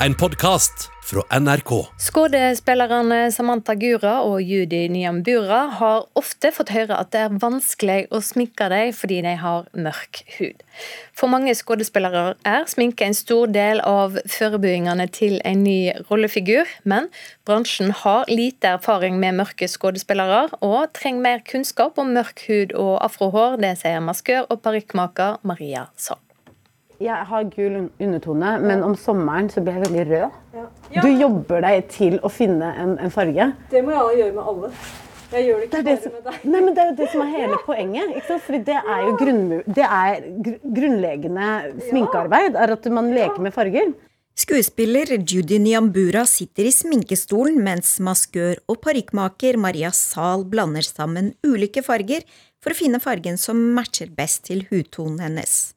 en podkast fra NRK. Skuespillerne Samantha Gura og Judy Nyambura har ofte fått høre at det er vanskelig å sminke dem fordi de har mørk hud. For mange skuespillere er sminke en stor del av forberedelsene til en ny rollefigur, men bransjen har lite erfaring med mørke skuespillere og trenger mer kunnskap om mørk hud og afrohår. Det sier maskør og parykkmaker Maria Sahl. Jeg har gul undertone, men om sommeren så blir jeg veldig rød. Ja. Du jobber deg til å finne en, en farge. Det må jeg gjøre med alle. Jeg gjør det ikke det bare som, med deg. Nei, men Det er jo det som er hele poenget. Ikke sant? Fordi det er jo grunnmur, det er gr grunnleggende sminkearbeid. er At man leker med farger. Skuespiller Judy Nyambura sitter i sminkestolen mens maskør og parykkmaker Maria Zahl blander sammen ulike farger for å finne fargen som matcher best til hudtonen hennes.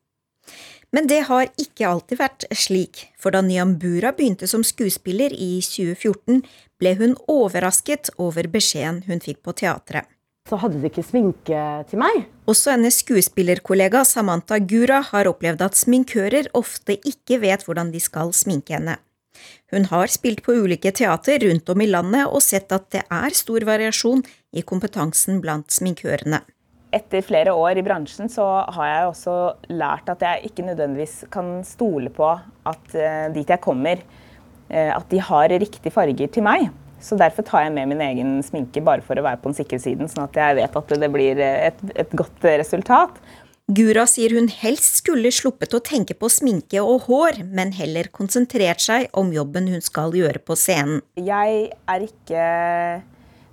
Men det har ikke alltid vært slik, for da Nyambura begynte som skuespiller i 2014, ble hun overrasket over beskjeden hun fikk på teatret. Så hadde de ikke sminke til meg. Også hennes skuespillerkollega Samantha Gura har opplevd at sminkører ofte ikke vet hvordan de skal sminke henne. Hun har spilt på ulike teater rundt om i landet og sett at det er stor variasjon i kompetansen blant sminkørene etter flere år i bransjen så har jeg også lært at jeg ikke nødvendigvis kan stole på at uh, dit jeg kommer, uh, at de har riktig farger til meg. Så derfor tar jeg med min egen sminke bare for å være på den sikre siden, sånn at jeg vet at det blir et, et godt resultat. Gura sier hun helst skulle sluppet å tenke på sminke og hår, men heller konsentrert seg om jobben hun skal gjøre på scenen. Jeg er ikke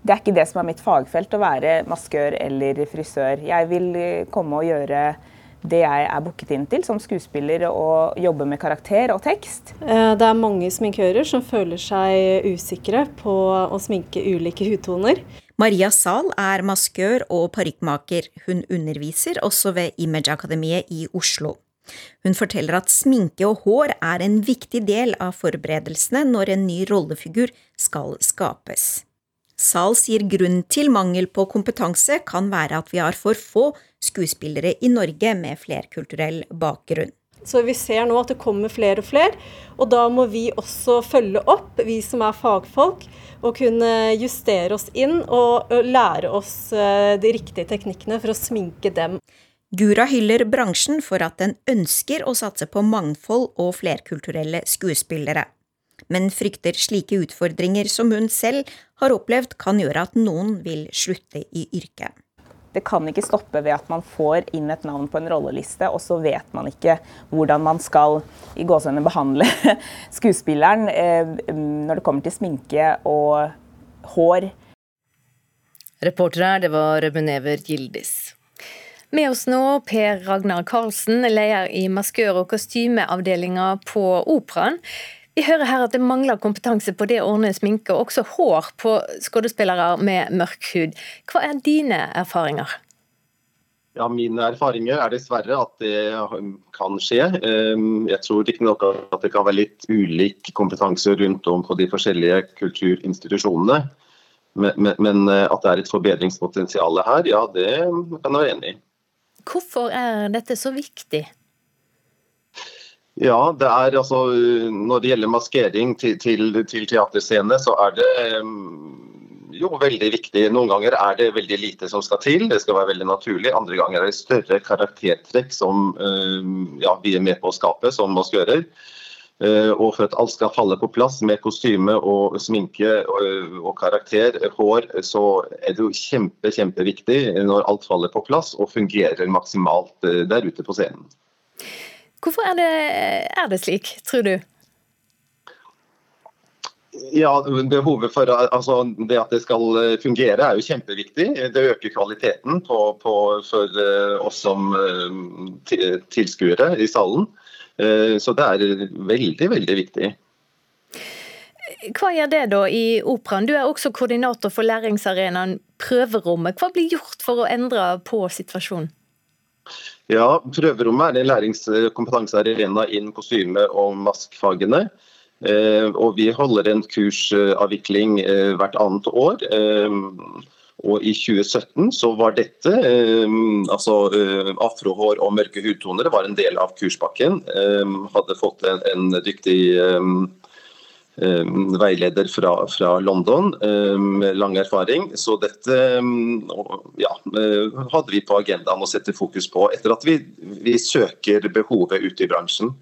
det er ikke det som er mitt fagfelt, å være maskør eller frisør. Jeg vil eh, komme og gjøre det jeg er booket inn til som skuespiller, og jobbe med karakter og tekst. Eh, det er mange sminkører som føler seg usikre på å sminke ulike hudtoner. Maria Zahl er maskør og parykkmaker. Hun underviser også ved Imageakademiet i Oslo. Hun forteller at sminke og hår er en viktig del av forberedelsene når en ny rollefigur skal skapes. Zahl sier grunnen til mangel på kompetanse kan være at vi har for få skuespillere i Norge med flerkulturell bakgrunn. Så vi ser nå at det kommer flere og flere, og da må vi også følge opp, vi som er fagfolk, og kunne justere oss inn og lære oss eh, de riktige teknikkene for å sminke dem. Gura hyller bransjen for at den ønsker å satse på mangfold og flerkulturelle skuespillere men frykter slike utfordringer som hun selv har opplevd kan gjøre at noen vil slutte i yrket. Det kan ikke stoppe ved at man får inn et navn på en rolleliste, og så vet man ikke hvordan man skal i gåsehudene behandle skuespilleren eh, når det kommer til sminke og hår. Reporter her, det var Munever Gildis. Med oss nå Per Ragnar Karlsen, leder i maskør- og kostymeavdelinga på Operaen. Vi hører her at det mangler kompetanse på det å ordne sminke, og også hår på skuespillere med mørk hud. Hva er dine erfaringer? Ja, Mine erfaringer er dessverre at det kan skje. Ehm, jeg tror riktignok at det kan være litt ulik kompetanse rundt om på de forskjellige kulturinstitusjonene. Men eh, at det er et forbedringspotensial her, ja, det kan jeg være enig i. Hvorfor er dette så viktig? Ja, det er altså Når det gjelder maskering til, til, til teaterscene, så er det jo veldig viktig. Noen ganger er det veldig lite som skal til, det skal være veldig naturlig. Andre ganger er det større karaktertrekk som ja, vi er med på å skape som maskører. Eh, og for at alt skal falle på plass med kostyme og sminke og karakter, hår, så er det jo kjempe, kjempeviktig når alt faller på plass og fungerer maksimalt eh, der ute på scenen. Hvorfor er det, er det slik, tror du? Ja, Behovet for altså, det at det skal eh, fungere er jo kjempeviktig. Det øker kvaliteten på, på, for uh, oss som uh, tilskuere i salen. Så det er veldig, veldig viktig. Hva gjør det da i operaen? Du er også koordinator for læringsarenaen Prøverommet. Hva blir gjort for å endre på situasjonen? Ja, Prøverommet er en læringskompetansearena innen kostyme- og maskfagene. Eh, og vi holder en kursavvikling eh, hvert annet år. Eh, og I 2017 så var dette, altså afrohår og mørke hudtoner, var en del av kurspakken. Hadde fått en, en dyktig veileder fra, fra London med lang erfaring. Så dette ja, hadde vi på agendaen å sette fokus på etter at vi, vi søker behovet ute i bransjen.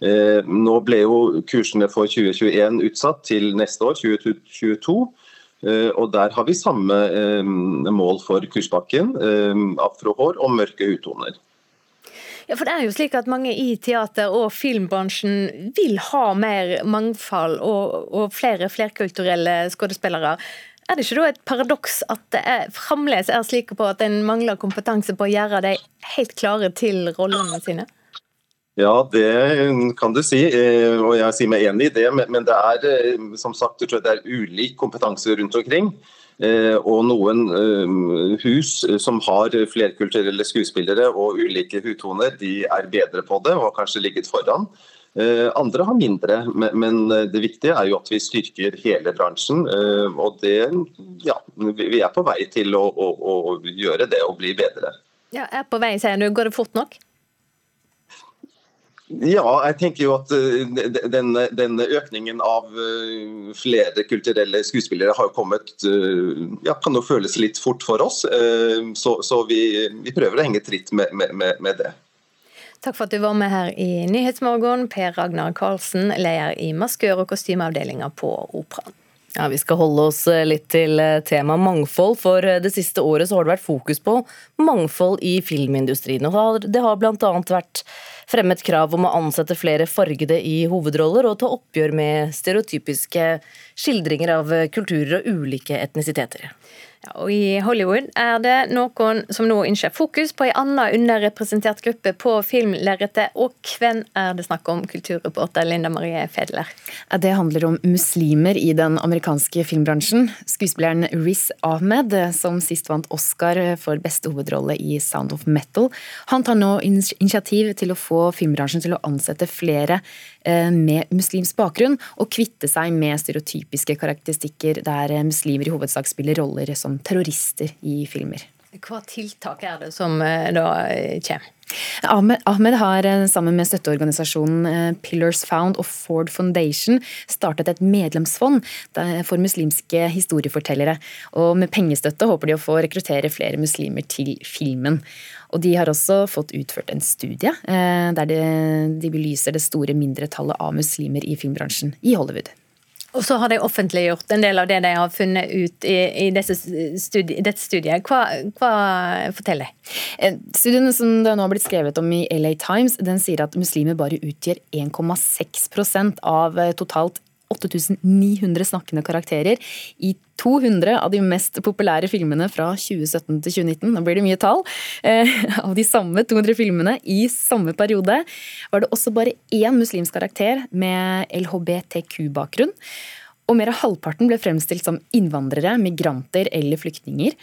Nå ble jo kursene for 2021 utsatt til neste år, 2022. Eh, og Der har vi samme eh, mål for kurspakken, eh, afrohår og mørke hudtoner. Ja, for det er jo slik at Mange i teater- og filmbransjen vil ha mer mangfold og, og flere flerkulturelle skuespillere. Er det ikke da et paradoks at det er, fremdeles er slik på at en mangler kompetanse på å gjøre de helt klare til rollene sine? Ja, det kan du si, eh, og jeg sier meg enig i det. Men det er eh, som sagt, jeg tror det er ulik kompetanse rundt omkring. Eh, og noen hus som har flerkulturelle skuespillere og ulike hudtoner, de er bedre på det og har kanskje ligget foran. Andre har mindre, men det viktige er jo at vi styrker hele bransjen. Og det, ja, vi er på vei til å, å, å gjøre det og bli bedre. Ja, er på vei, sier du. Går det fort nok? Ja, jeg tenker jo at den, denne, denne økningen av eh, flere kulturelle skuespillere har kommet eh, ja, kan jo føles litt fort for oss. Så, så vi, vi, prøver å henge tritt med, med, med, det. Takk for at du var med her i Nyhetsmorgen, Per Ragnar Karlsen, leder i maskør- og kostymeavdelinga på Operaen. Ja, Vi skal holde oss litt til temaet mangfold, for det siste året så har det vært fokus på mangfold i filmindustrien. og Det har bl.a. vært fremmet krav om å ansette flere fargede i hovedroller og ta oppgjør med stereotypiske skildringer av kulturer og ulike etnisiteter. Og I Hollywood er det noen som nå innser fokus på en annen underrepresentert gruppe på filmlerretet. Og hvem er det snakk om, kulturreporter Linda Marie Fedler? Det handler om muslimer i den amerikanske filmbransjen. Skuespilleren Riz Ahmed, som sist vant Oscar for beste hovedrolle i Sound of Metal, han tar nå initiativ til å få filmbransjen til å ansette flere Eh, med muslimsk bakgrunn, og kvitte seg med stereotypiske karakteristikker der eh, muslimer i hovedsak spiller roller som terrorister i filmer. Hva tiltak er det som eh, da kommer? Ahmed, Ahmed, har sammen med støtteorganisasjonen Pillars Found og Ford Foundation startet et medlemsfond for muslimske historiefortellere. Og med pengestøtte håper de å få rekruttere flere muslimer til filmen. Og de har også fått utført en studie eh, der de, de belyser det store mindretallet av muslimer i filmbransjen i Hollywood. Og så har de offentliggjort en del av det de har funnet ut i, i studie, dette studiet. Hva, hva forteller de? Eh, studien som det nå har blitt skrevet om i LA Times, den sier at muslimer bare utgjør 1,6% av eh, totalt 8900 snakkende karakterer i 200 av de mest populære filmene fra 2017 til 2019. Nå blir det mye tall. Eh, av de samme 200 filmene i samme periode var det også bare én muslimsk karakter med LHBTQ-bakgrunn og mer av halvparten ble fremstilt som innvandrere, migranter eller flyktninger.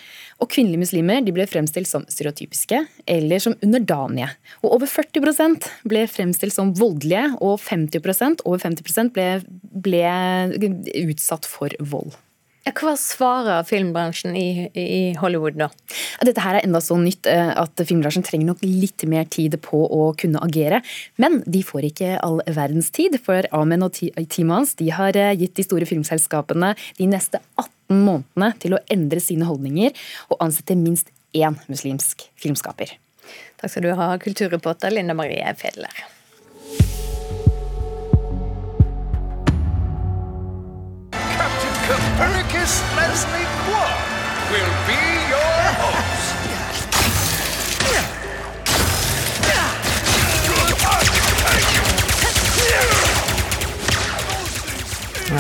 Og kvinnelige muslimer ble fremstilt som stereotypiske eller som underdanige. Og over 40% ble fremstilt som voldelige, og 50% over 50% ble, ble utsatt for vold. Hva svarer filmbransjen i, i, Hollywood da? Dette her er enda så nytt eh, at filmbransjen trenger nok litt mer tid på å kunne agere. Men de får ikke all verdens tid, for Amen og teamet hans de har eh, gitt de store filmselskapene de neste 18 månedene til å endre sine holdninger og ansette minst én muslimsk filmskaper. Takk skal du ha, kulturreporter Linda Marie Fedler. Copernicus Leslie Clark will be your host.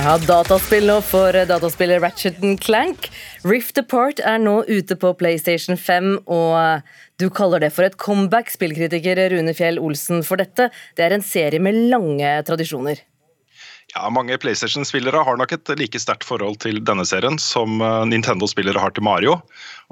Ja, dataspill nå for dataspillet Ratchet Clank. Rift Apart er nå ute på PlayStation 5, og du kaller det for et comeback, spillkritiker Rune Fjell Olsen, for dette. Det er en serie med lange tradisjoner. Ja, Mange PlayStation-spillere har nok et like sterkt forhold til denne serien som eh, Nintendo-spillere har til Mario.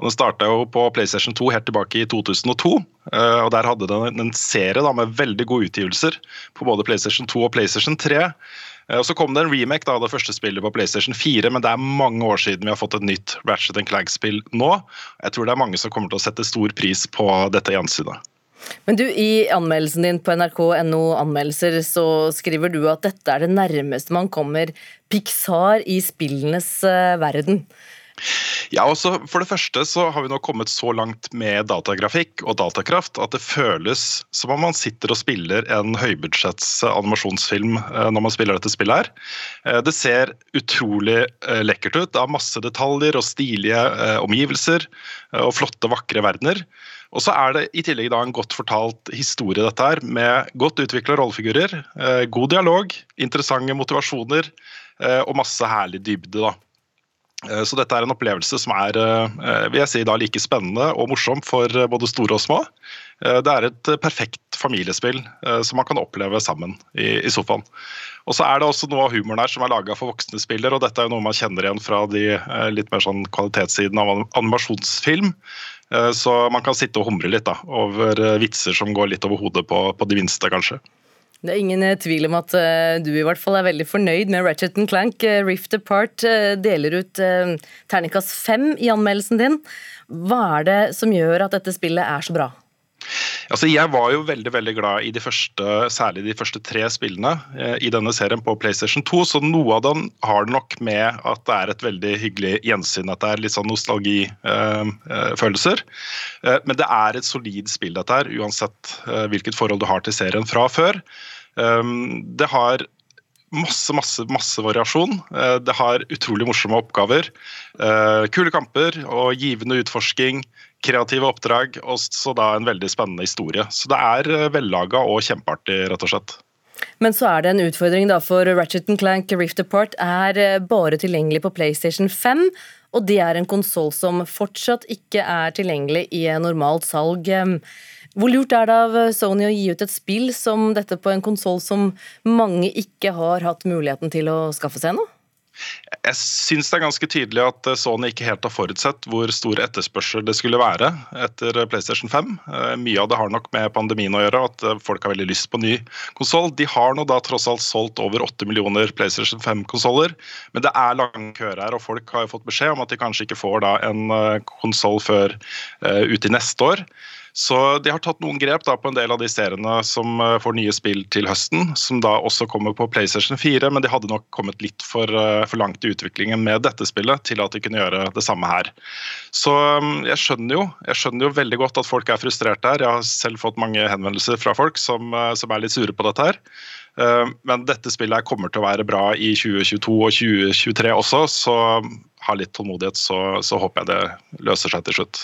Og Den starta på PlayStation 2 helt tilbake i 2002. Eh, og Der hadde den en serie da, med veldig gode utgivelser på både PlayStation 2 og PlayStation 3. Eh, og Så kom det en remake av det første spillet på PlayStation 4, men det er mange år siden vi har fått et nytt Ratchet Clank-spill nå. Jeg tror det er mange som kommer til å sette stor pris på dette gjensynet. Men du, I anmeldelsen din på nrk.no anmeldelser så skriver du at dette er det nærmeste man kommer Pixar i spillenes uh, verden. Ja, også For det første så har vi nå kommet så langt med datagrafikk og datakraft at det føles som om man sitter og spiller en høybudsjetts animasjonsfilm eh, når man spiller dette spillet. her. Eh, det ser utrolig eh, lekkert ut. Det har masse detaljer og stilige omgivelser og flotte, vakre verdener. Og så er det i tillegg da en godt fortalt historie, dette her, med godt utvikla rollefigurer, god dialog, interessante motivasjoner og masse herlig dybde. da. Eh, så dette er en opplevelse som er eh, vil jeg si, da like spennende og morsom for eh, både store og små. Det er et perfekt familiespill som man kan oppleve sammen i, sofaen. Og så er det også noe av humoren her som er laga for voksne spiller, og dette er noe man kjenner igjen fra de litt mer sånn kvalitetssiden av animasjonsfilm. Så man kan sitte og humre litt da, over vitser som går litt over hodet på, på de minste, kanskje. Det er ingen eh, tvil om at uh, du i hvert fall er veldig fornøyd med Ratchet Clank. Uh, Rift Apart deler ut terningkast fem i anmeldelsen din. Hva er det som gjør at dette spillet er så bra? Altså, jeg var jo veldig veldig glad i de første, særlig de første tre spillene eh, i denne serien på PlayStation 2, så noe av den har det nok med at det er et veldig hyggelig gjensyn. At det er litt sånn nostalgifølelser. Eh, eh, men det er et solid spill, dette her, uansett eh, hvilket forhold du har til serien fra før. Um, det har masse, masse, masse variasjon. Uh, det har utrolig morsomme oppgaver. Uh, kule kamper og givende utforsking. Kreative oppdrag og så da en veldig spennende historie. Så det er uh, vellaga og kjempeartig, rett og slett. Men så er det en utfordring, da, for Ratchet Clank Rift Apart er bare tilgjengelig på PlayStation 5. Og det er en konsoll som fortsatt ikke er tilgjengelig i normalt salg. Hvor lurt er det av Sony å gi ut et spill som dette på en konsoll som mange ikke har hatt muligheten til å skaffe seg ennå? Jeg syns det er ganske tydelig at Sony ikke helt har forutsett hvor stor etterspørsel det skulle være etter PlayStation 5. Eh, mye av det har nok med pandemien å gjøre, at folk har veldig lyst på ny konsoll. De har nå da tross alt solgt over 8 millioner PlayStation 5-konsoller, men det er lange køer her, og folk har fått beskjed om at de kanskje ikke får da en eh, konsoll før uh, ut i neste år. Så de har tatt noen grep da på en del av de seriene som eh, får nye spill til høsten, som da også kommer på PlayStation 4, men de hadde nok kommet litt for, eh, for langt i utviklingen med dette spillet til at de kunne gjøre det samme her. Så mm, jeg skjønner jo, jeg skjønner jo veldig godt at folk er frustrerte her. Jeg har selv fått mange henvendelser fra folk som, eh, som er litt sure på dette her. Men dette spillet kommer til å være bra i 2022 og 2023 også, så ha litt tålmodighet, så, så håper jeg det løser seg til slutt.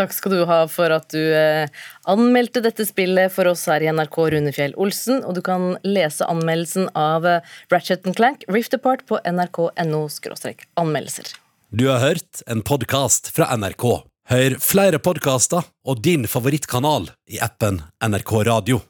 Takk skal du ha for at du eh, anmeldte dette spillet for oss her i NRK, Runefjell Olsen. Og du kan lese anmeldelsen av eh, Ratchet Clank Rift Apart på nrk.no anmeldelser. Du har hørt en podkast fra NRK. Hør flere podkaster og din favorittkanal i appen NRK Radio.